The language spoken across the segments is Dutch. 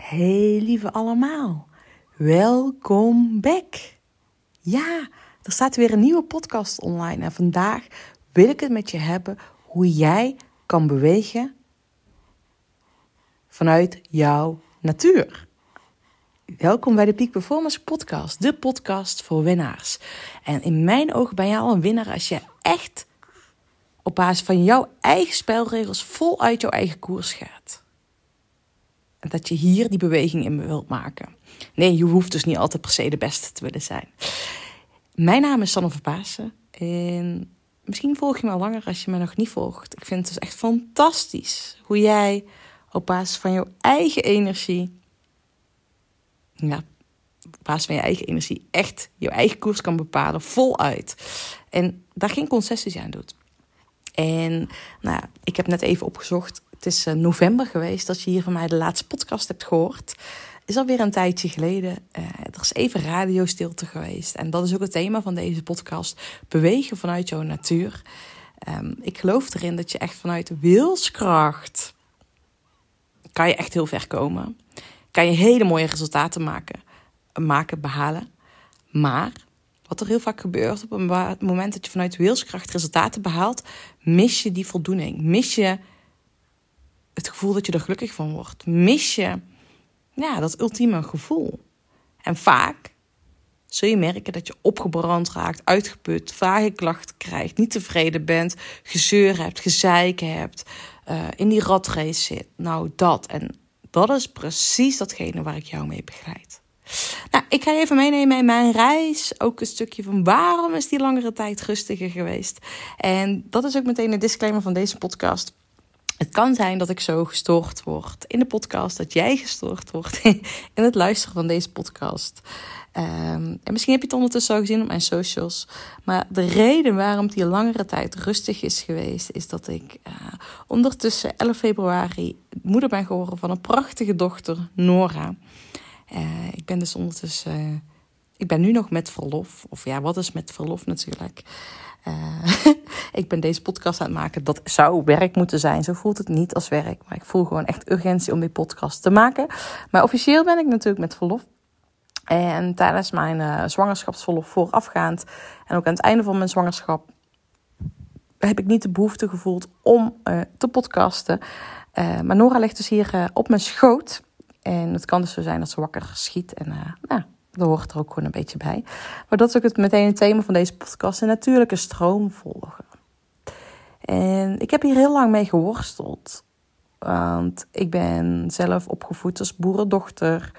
Hey lieve allemaal, welkom back. Ja, er staat weer een nieuwe podcast online en vandaag wil ik het met je hebben hoe jij kan bewegen vanuit jouw natuur. Welkom bij de Peak Performance Podcast, de podcast voor winnaars. En in mijn ogen ben jij al een winnaar als je echt op basis van jouw eigen spelregels voluit jouw eigen koers gaat. Dat je hier die beweging in wilt maken. Nee, je hoeft dus niet altijd per se de beste te willen zijn. Mijn naam is Sanne Verpaassen. En misschien volg je me al langer als je me nog niet volgt. Ik vind het dus echt fantastisch hoe jij op basis van jouw eigen energie. Ja, op basis van je eigen energie echt je eigen koers kan bepalen, voluit. En daar geen concessies aan doet. En nou, ik heb net even opgezocht. Het is eh, november geweest dat je hier van mij de laatste podcast hebt gehoord. Is alweer een tijdje geleden. Uh, er is even radiostilte geweest. En dat is ook het thema van deze podcast. Bewegen vanuit jouw natuur. Um, ik geloof erin dat je echt vanuit wilskracht... kan je echt heel ver komen. Kan je hele mooie resultaten maken, maken behalen. Maar wat er heel vaak gebeurt op een moment dat je vanuit wilskracht resultaten behaalt, mis je die voldoening. Mis je het gevoel dat je er gelukkig van wordt. Mis je ja, dat ultieme gevoel. En vaak zul je merken dat je opgebrand raakt, uitgeput, vage klachten krijgt, niet tevreden bent, gezeur hebt, gezeik hebt, uh, in die ratrace zit. Nou, dat. En dat is precies datgene waar ik jou mee begeleid. Nou, ik ga even meenemen in mijn reis. Ook een stukje van waarom is die langere tijd rustiger geweest. En dat is ook meteen de disclaimer van deze podcast. Het kan zijn dat ik zo gestoord word in de podcast, dat jij gestoord wordt in het luisteren van deze podcast. Um, en misschien heb je het ondertussen al gezien op mijn socials. Maar de reden waarom het die langere tijd rustig is geweest, is dat ik uh, ondertussen 11 februari moeder ben geworden van een prachtige dochter, Nora. Uh, ik ben dus ondertussen. Uh, ik ben nu nog met verlof. Of ja, wat is met verlof natuurlijk? Uh, ik ben deze podcast aan het maken. Dat zou werk moeten zijn. Zo voelt het niet als werk. Maar ik voel gewoon echt urgentie om die podcast te maken. Maar officieel ben ik natuurlijk met verlof. En tijdens mijn zwangerschapsverlof voorafgaand. En ook aan het einde van mijn zwangerschap. Heb ik niet de behoefte gevoeld om te podcasten. maar Nora ligt dus hier op mijn schoot. En het kan dus zo zijn dat ze wakker schiet. En uh, nou, dat hoort er ook gewoon een beetje bij. Maar dat is ook het, meteen het thema van deze podcast. Een natuurlijke stroom volgen. En ik heb hier heel lang mee geworsteld. Want ik ben zelf opgevoed als boerendochter.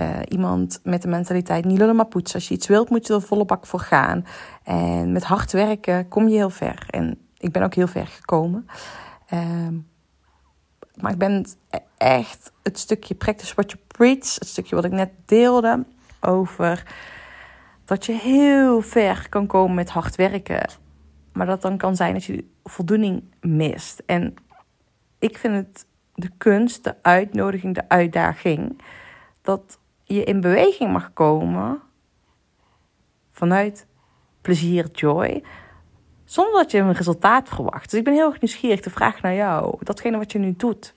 Uh, iemand met de mentaliteit niet lullen maar poetsen. Als je iets wilt, moet je er volle bak voor gaan. En met hard werken kom je heel ver. En ik ben ook heel ver gekomen. Uh, maar ik ben echt het stukje practice what you preach, het stukje wat ik net deelde over dat je heel ver kan komen met hard werken. Maar dat dan kan zijn dat je voldoening mist. En ik vind het de kunst, de uitnodiging, de uitdaging dat je in beweging mag komen vanuit plezier, joy, zonder dat je een resultaat verwacht. Dus ik ben heel erg nieuwsgierig. De vraag naar jou, datgene wat je nu doet.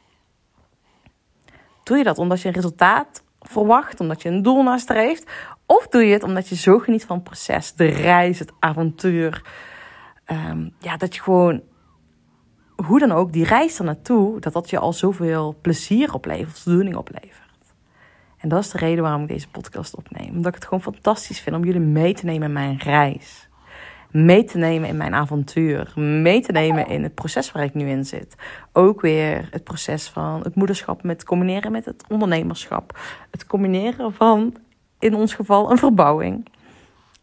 Doe je dat omdat je een resultaat verwacht, omdat je een doel nastreeft? Of doe je het omdat je zo geniet van het proces, de reis, het avontuur? Um, ja, dat je gewoon, hoe dan ook, die reis er naartoe, dat dat je al zoveel plezier oplevert, voldoening oplevert. En dat is de reden waarom ik deze podcast opneem. Omdat ik het gewoon fantastisch vind om jullie mee te nemen in mijn reis mee te nemen in mijn avontuur. Mee te nemen in het proces waar ik nu in zit. Ook weer het proces van het moederschap met combineren met het ondernemerschap. Het combineren van, in ons geval, een verbouwing.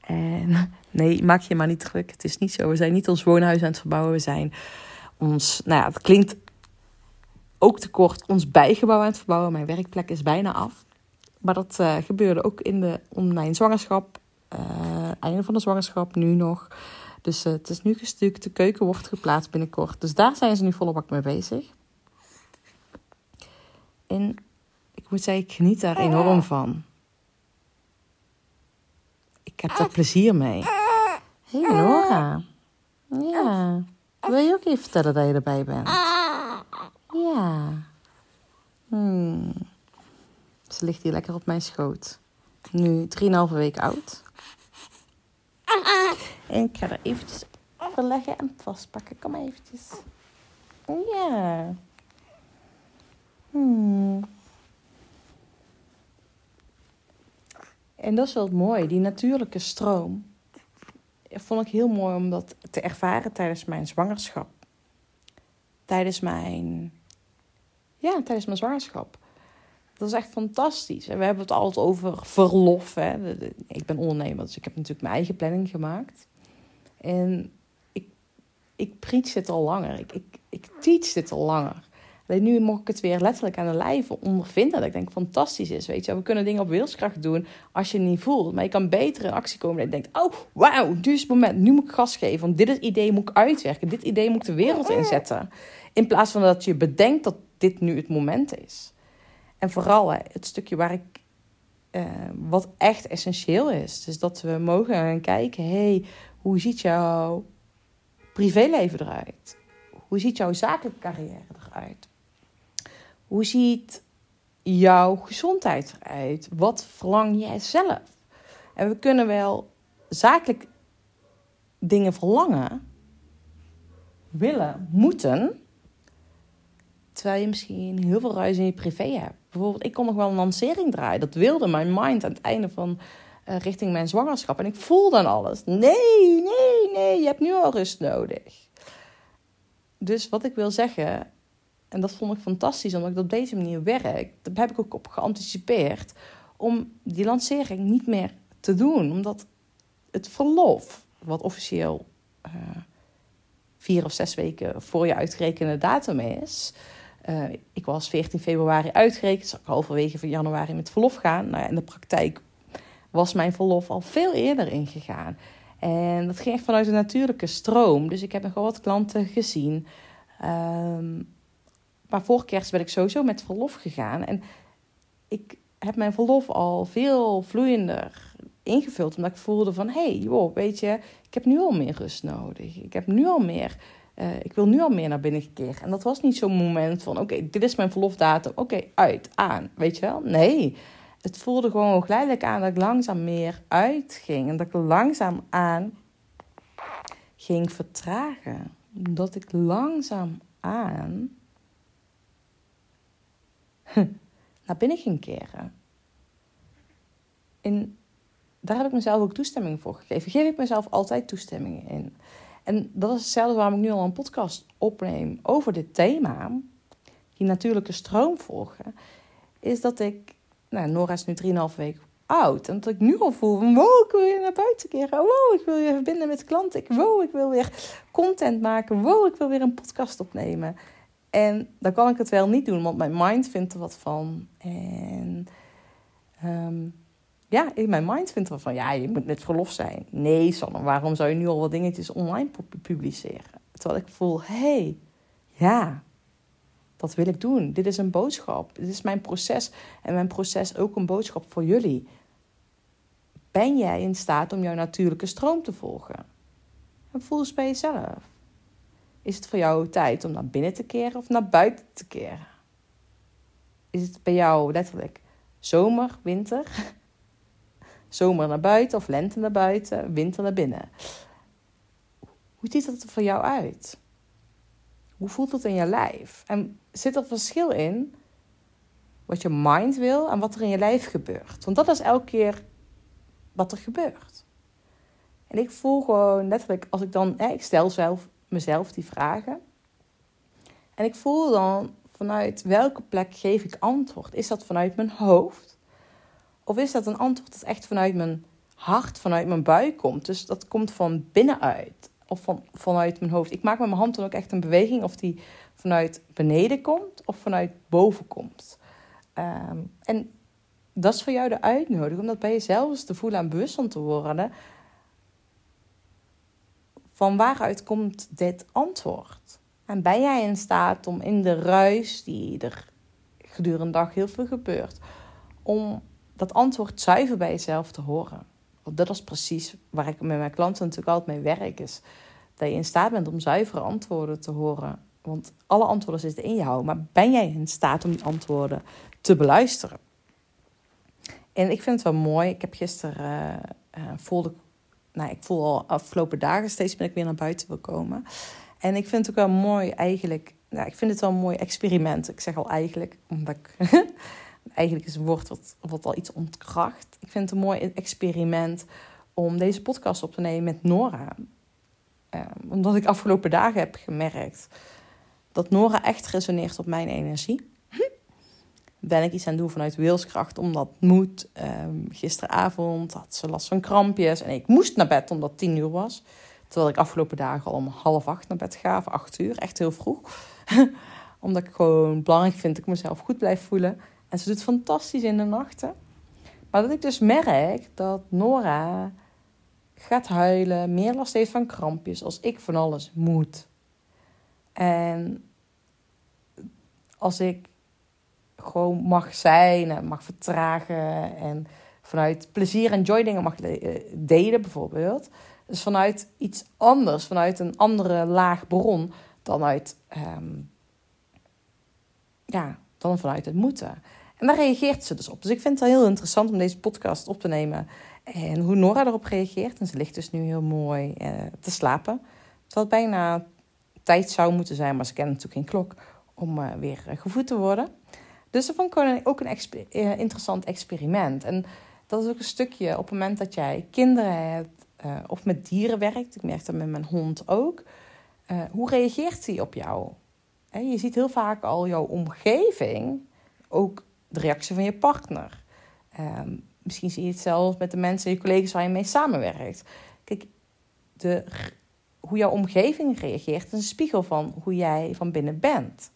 En nee, maak je maar niet druk. Het is niet zo. We zijn niet ons woonhuis aan het verbouwen. We zijn ons, nou ja, het klinkt ook te kort, ons bijgebouw aan het verbouwen. Mijn werkplek is bijna af. Maar dat uh, gebeurde ook in de, om mijn zwangerschap uh, einde van de zwangerschap nu nog. Dus uh, het is nu gestuukt. De keuken wordt geplaatst binnenkort. Dus daar zijn ze nu bak mee bezig. En ik moet zeggen, ik geniet daar enorm van. Ik heb daar plezier mee. Hé hey, Nora. Ja. Wil je ook even vertellen dat je erbij bent? Ja. Hmm. Ze ligt hier lekker op mijn schoot. Nu 3,5 weken oud. En ik ga er eventjes verleggen en vastpakken. Kom maar eventjes. Ja. Hmm. En dat is wel mooi, die natuurlijke stroom. Vond ik heel mooi om dat te ervaren tijdens mijn zwangerschap. Tijdens mijn. Ja, tijdens mijn zwangerschap. Dat is echt fantastisch. En we hebben het altijd over verlof. Hè. Ik ben ondernemer, dus ik heb natuurlijk mijn eigen planning gemaakt. En ik, ik preach dit al langer. Ik, ik, ik teach dit al langer. Alleen nu mocht ik het weer letterlijk aan de lijve ondervinden. Dat ik denk fantastisch is. Weet je, we kunnen dingen op wilskracht doen als je het niet voelt. Maar je kan beter in actie komen. En je denkt: oh, wauw, nu is het moment. Nu moet ik gas geven. Want dit idee moet ik uitwerken. Dit idee moet ik de wereld inzetten. In plaats van dat je bedenkt dat dit nu het moment is. En vooral hè, het stukje waar ik. Uh, wat echt essentieel is. Dus dat we mogen gaan kijken: hey, hoe ziet jouw privéleven eruit? Hoe ziet jouw zakelijke carrière eruit? Hoe ziet jouw gezondheid eruit? Wat verlang jij zelf? En we kunnen wel zakelijk dingen verlangen, willen, moeten, terwijl je misschien heel veel ruis in je privé hebt. Bijvoorbeeld, ik kon nog wel een lancering draaien. Dat wilde mijn mind aan het einde van uh, richting mijn zwangerschap. En ik voel dan alles. Nee, nee, nee, je hebt nu al rust nodig. Dus wat ik wil zeggen, en dat vond ik fantastisch, omdat ik op deze manier werk. Daar heb ik ook op geanticipeerd. Om die lancering niet meer te doen. Omdat het verlof, wat officieel uh, vier of zes weken voor je uitgerekende datum is. Uh, ik was 14 februari uitgerekend, zou ik halverwege van januari met verlof gaan. Nou ja, in de praktijk was mijn verlof al veel eerder ingegaan. En dat ging echt vanuit een natuurlijke stroom. Dus ik heb nog wel wat klanten gezien. Um, maar voor kerst ben ik sowieso met verlof gegaan. En ik heb mijn verlof al veel vloeiender ingevuld. Omdat ik voelde van, hé, hey, joh, weet je, ik heb nu al meer rust nodig. Ik heb nu al meer, uh, ik wil nu al meer naar binnen keren. En dat was niet zo'n moment van, oké, dit is mijn verlofdatum. Oké, uit, aan, weet je wel? Nee, het voelde gewoon geleidelijk aan dat ik langzaam meer uitging. En dat ik langzaam aan ging vertragen. Dat ik langzaam aan naar binnen ging keren. En daar heb ik mezelf ook toestemming voor gegeven. Geef ik mezelf altijd toestemming in. En dat is hetzelfde waarom ik nu al een podcast opneem over dit thema. Die natuurlijke stroom volgen. Is dat ik, nou, Nora is nu 3,5 weken oud. En dat ik nu al voel van, wow, ik wil je naar buiten keren. Wow, ik wil je verbinden met klanten. Wow, ik wil weer content maken. Wow, ik wil weer een podcast opnemen. En dan kan ik het wel niet doen, want mijn mind vindt er wat van. En um, ja, mijn mind vindt er van. Ja, je moet net verlof zijn. Nee, Sanne, waarom zou je nu al wat dingetjes online publiceren? Terwijl ik voel, hé, hey, ja, dat wil ik doen. Dit is een boodschap. Dit is mijn proces. En mijn proces ook een boodschap voor jullie. Ben jij in staat om jouw natuurlijke stroom te volgen? En voel eens bij jezelf. Is het voor jou tijd om naar binnen te keren of naar buiten te keren? Is het bij jou letterlijk zomer, winter? Zomer naar buiten of lente naar buiten, winter naar binnen? Hoe ziet dat er voor jou uit? Hoe voelt het in je lijf? En zit er verschil in wat je mind wil en wat er in je lijf gebeurt? Want dat is elke keer wat er gebeurt. En ik voel gewoon letterlijk, als ik dan, ik stel zelf mezelf die vragen. En ik voel dan vanuit welke plek geef ik antwoord. Is dat vanuit mijn hoofd? Of is dat een antwoord dat echt vanuit mijn hart, vanuit mijn buik komt? Dus dat komt van binnenuit of van, vanuit mijn hoofd. Ik maak met mijn hand dan ook echt een beweging of die vanuit beneden komt of vanuit boven komt. Ehm, en dat is voor jou de uitnodiging om dat bij jezelf eens te voelen en bewust te worden van waaruit komt dit antwoord? En ben jij in staat om in de ruis die er gedurende de dag heel veel gebeurt, om dat antwoord zuiver bij jezelf te horen? Want dat is precies waar ik met mijn klanten natuurlijk altijd mee werk, is dat je in staat bent om zuivere antwoorden te horen. Want alle antwoorden zitten in jou, maar ben jij in staat om die antwoorden te beluisteren? En ik vind het wel mooi. Ik heb gisteren, uh, voelde, nou, ik voel al afgelopen dagen steeds ben ik weer naar buiten wil komen. En ik vind het ook wel mooi eigenlijk, nou, ik vind het wel een mooi experiment. Ik zeg al eigenlijk, omdat ik, eigenlijk is een woord wat, wat al iets ontkracht. Ik vind het een mooi experiment om deze podcast op te nemen met Nora. Uh, omdat ik afgelopen dagen heb gemerkt dat Nora echt resoneert op mijn energie. Ben ik iets aan het doen vanuit wilskracht, omdat moet. Um, gisteravond had ze last van krampjes en ik moest naar bed omdat het tien uur was. Terwijl ik afgelopen dagen al om half acht naar bed ga, acht uur, echt heel vroeg. omdat ik gewoon belangrijk vind dat ik mezelf goed blijf voelen. En ze doet fantastisch in de nachten. Maar dat ik dus merk dat Nora gaat huilen, meer last heeft van krampjes als ik van alles moet. En als ik gewoon mag zijn en mag vertragen en vanuit plezier en joy dingen mag eh, delen bijvoorbeeld. Dus vanuit iets anders, vanuit een andere laag bron dan uit, ehm, ja, dan vanuit het moeten. En daar reageert ze dus op. Dus ik vind het heel interessant om deze podcast op te nemen. En hoe Nora erop reageert. En ze ligt dus nu heel mooi eh, te slapen. Terwijl het bijna tijd zou moeten zijn, maar ze kennen natuurlijk geen klok om uh, weer gevoed te worden. Dus dat vond ik ook een uh, interessant experiment. En dat is ook een stukje op het moment dat jij kinderen hebt of met dieren werkt. Ik merk dat met mijn hond ook. hoe reageert hij op jou? Je ziet heel vaak al jouw omgeving, ook de reactie van je partner. Ehm, misschien zie je het zelfs met de mensen, je collega's waar je mee samenwerkt. Kijk, de, hoe jouw omgeving reageert is een spiegel van hoe jij van binnen bent.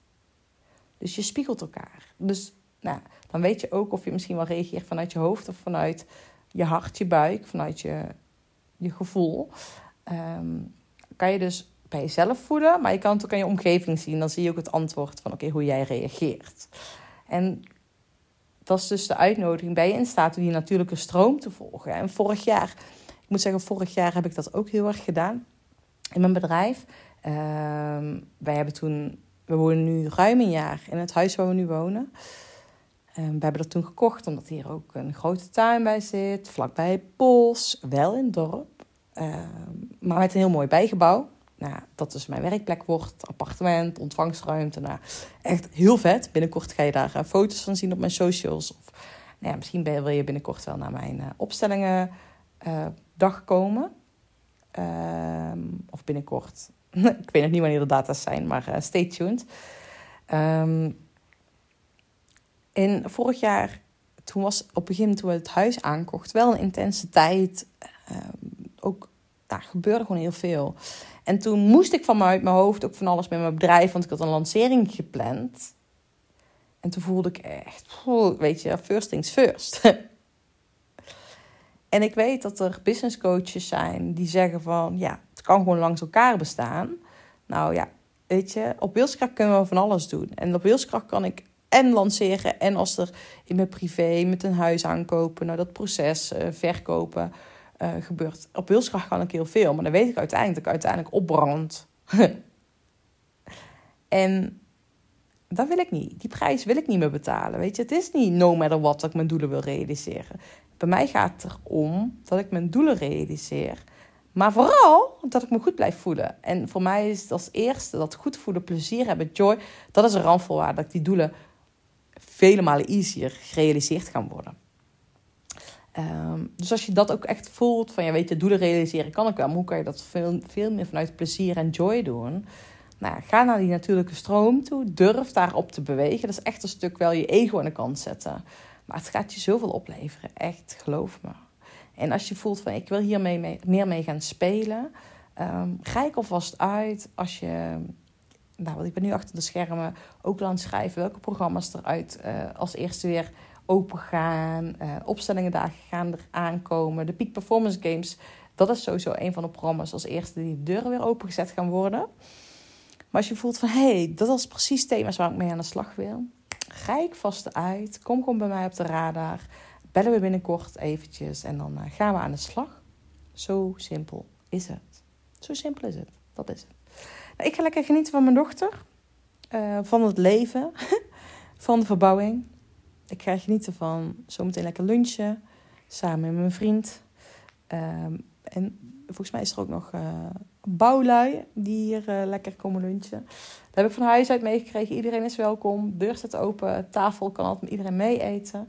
Dus je spiegelt elkaar. Dus nou, dan weet je ook of je misschien wel reageert vanuit je hoofd of vanuit je hart, je buik, vanuit je, je gevoel. Ehm, kan je dus bij jezelf voelen, maar je kan het ook aan je omgeving zien. Dan zie je ook het antwoord van oké, hoe jij reageert. En dat is dus de uitnodiging. Ben je in staat om die natuurlijke stroom te volgen? En vorig jaar, ik moet zeggen, vorig jaar heb ik dat ook heel erg gedaan in mijn bedrijf. Uh, wij hebben toen, we wonen nu ruim een jaar in het huis waar we nu wonen. Uh, we hebben dat toen gekocht omdat hier ook een grote tuin bij zit, vlakbij bos, wel in dorp, uh, maar met een heel mooi bijgebouw. Nou, dat dus mijn werkplek wordt, appartement, ontvangstruimte. Nou, echt heel vet. Binnenkort ga je daar uh, foto's van zien op mijn socials. Of nou ja, misschien wil je binnenkort wel naar mijn uh, opstellingen uh, dag komen. Ehm, of binnenkort. ik weet nog niet wanneer de data's zijn, maar stay tuned. In vorig jaar, toen was op het begin toen we het huis aankochten, wel een intense tijd. Um, ook daar gebeurde gewoon heel veel. En toen moest ik van mij uit mijn hoofd ook van alles met mijn bedrijf, want ik had een lancering gepland. En toen voelde ik echt, weet je, first things first. en ik weet dat er business coaches zijn die zeggen van, ja, het kan gewoon langs elkaar bestaan. Nou ja, weet je, op wilskracht kunnen we van alles doen. En op wilskracht kan ik en lanceren en als er in mijn privé met een huis aankopen, nou dat proces uh, verkopen uh, gebeurt. Op wilskracht kan ik heel veel, maar dan weet ik uiteindelijk dat ik uiteindelijk opbrand. en dat wil ik niet. Die prijs wil ik niet meer betalen. Weet je, het is niet no matter what dat ik mijn doelen wil realiseren. Bij mij gaat het erom dat ik mijn doelen realiseer. Maar vooral dat ik me goed blijf voelen. En voor mij is het als eerste dat goed voelen, plezier hebben, joy. Dat is een randvoorwaarde dat die doelen vele malen easier gerealiseerd gaan worden. Um, dus als je dat ook echt voelt, van ja, weet je, doelen realiseren kan ik wel, maar hoe kan je dat veel, veel meer vanuit plezier en joy doen? Nou, ga naar die natuurlijke stroom toe, durf daarop te bewegen. Dat is echt een stuk wel je ego aan de kant zetten. Maar het gaat je zoveel opleveren, echt, geloof me. En als je voelt van ik wil hier mee, meer mee gaan spelen, um, ik alvast uit als je nou, want ik ben nu achter de schermen ook aan het schrijven welke programma's eruit uh, als eerste weer open gaan. Uh, opstellingendagen gaan er aankomen. De Peak Performance Games, dat is sowieso een van de programma's als eerste die de deuren weer opengezet gaan worden. Maar als je voelt van, hé, hey, dat is precies thema's waar ik mee aan de slag wil. Ik vast uit. Kom gewoon bij mij op de radar. Bellen we binnenkort eventjes en dan uh, gaan we aan de slag. Zo simpel is het. Zo simpel is het. Dat is het. Nou, ik ga lekker genieten van mijn dochter. Uh, van het leven. van de verbouwing. Ik ga genieten van zometeen lekker lunchen. Samen met mijn vriend. Ehm, en volgens mij is er ook nog uh, bouwlui die hier uh, lekker komen lunchen. Dat heb ik van huis uit meegekregen. Iedereen is welkom. Deur staat open. Tafel kan altijd met iedereen mee eten.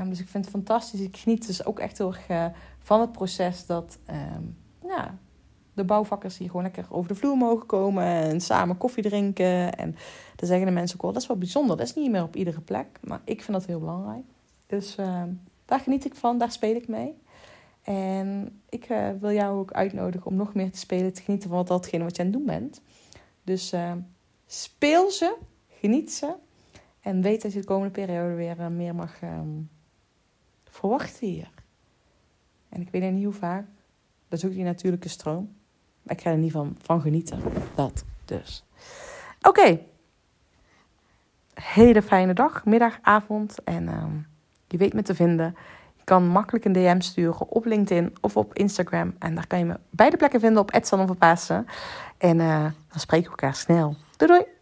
Um, dus ik vind het fantastisch. Ik geniet dus ook echt heel erg uh, van het proces dat um, ja, de bouwvakkers hier gewoon lekker over de vloer mogen komen en samen koffie drinken. En dan zeggen de mensen ook wel, dat is wel bijzonder. Dat is niet meer op iedere plek, maar ik vind dat heel belangrijk. Dus uh, daar geniet ik van, daar speel ik mee. En ik uh, wil jou ook uitnodigen om nog meer te spelen, te genieten van datgene wat je aan het doen bent. Dus uh, speel ze, geniet ze. En weet dat je de komende periode weer meer mag um, verwachten hier. En ik weet niet hoe vaak. Dat is ook die natuurlijke stroom. Maar ik ga er niet van, van genieten. Dat dus. Oké. Okay. Hele fijne dag, middag, avond. En uh, je weet me te vinden. Je kan makkelijk een DM sturen op LinkedIn of op Instagram. En daar kan je me beide plekken vinden op Edson Pasen. En uh, dan spreken we elkaar snel. Doei doei!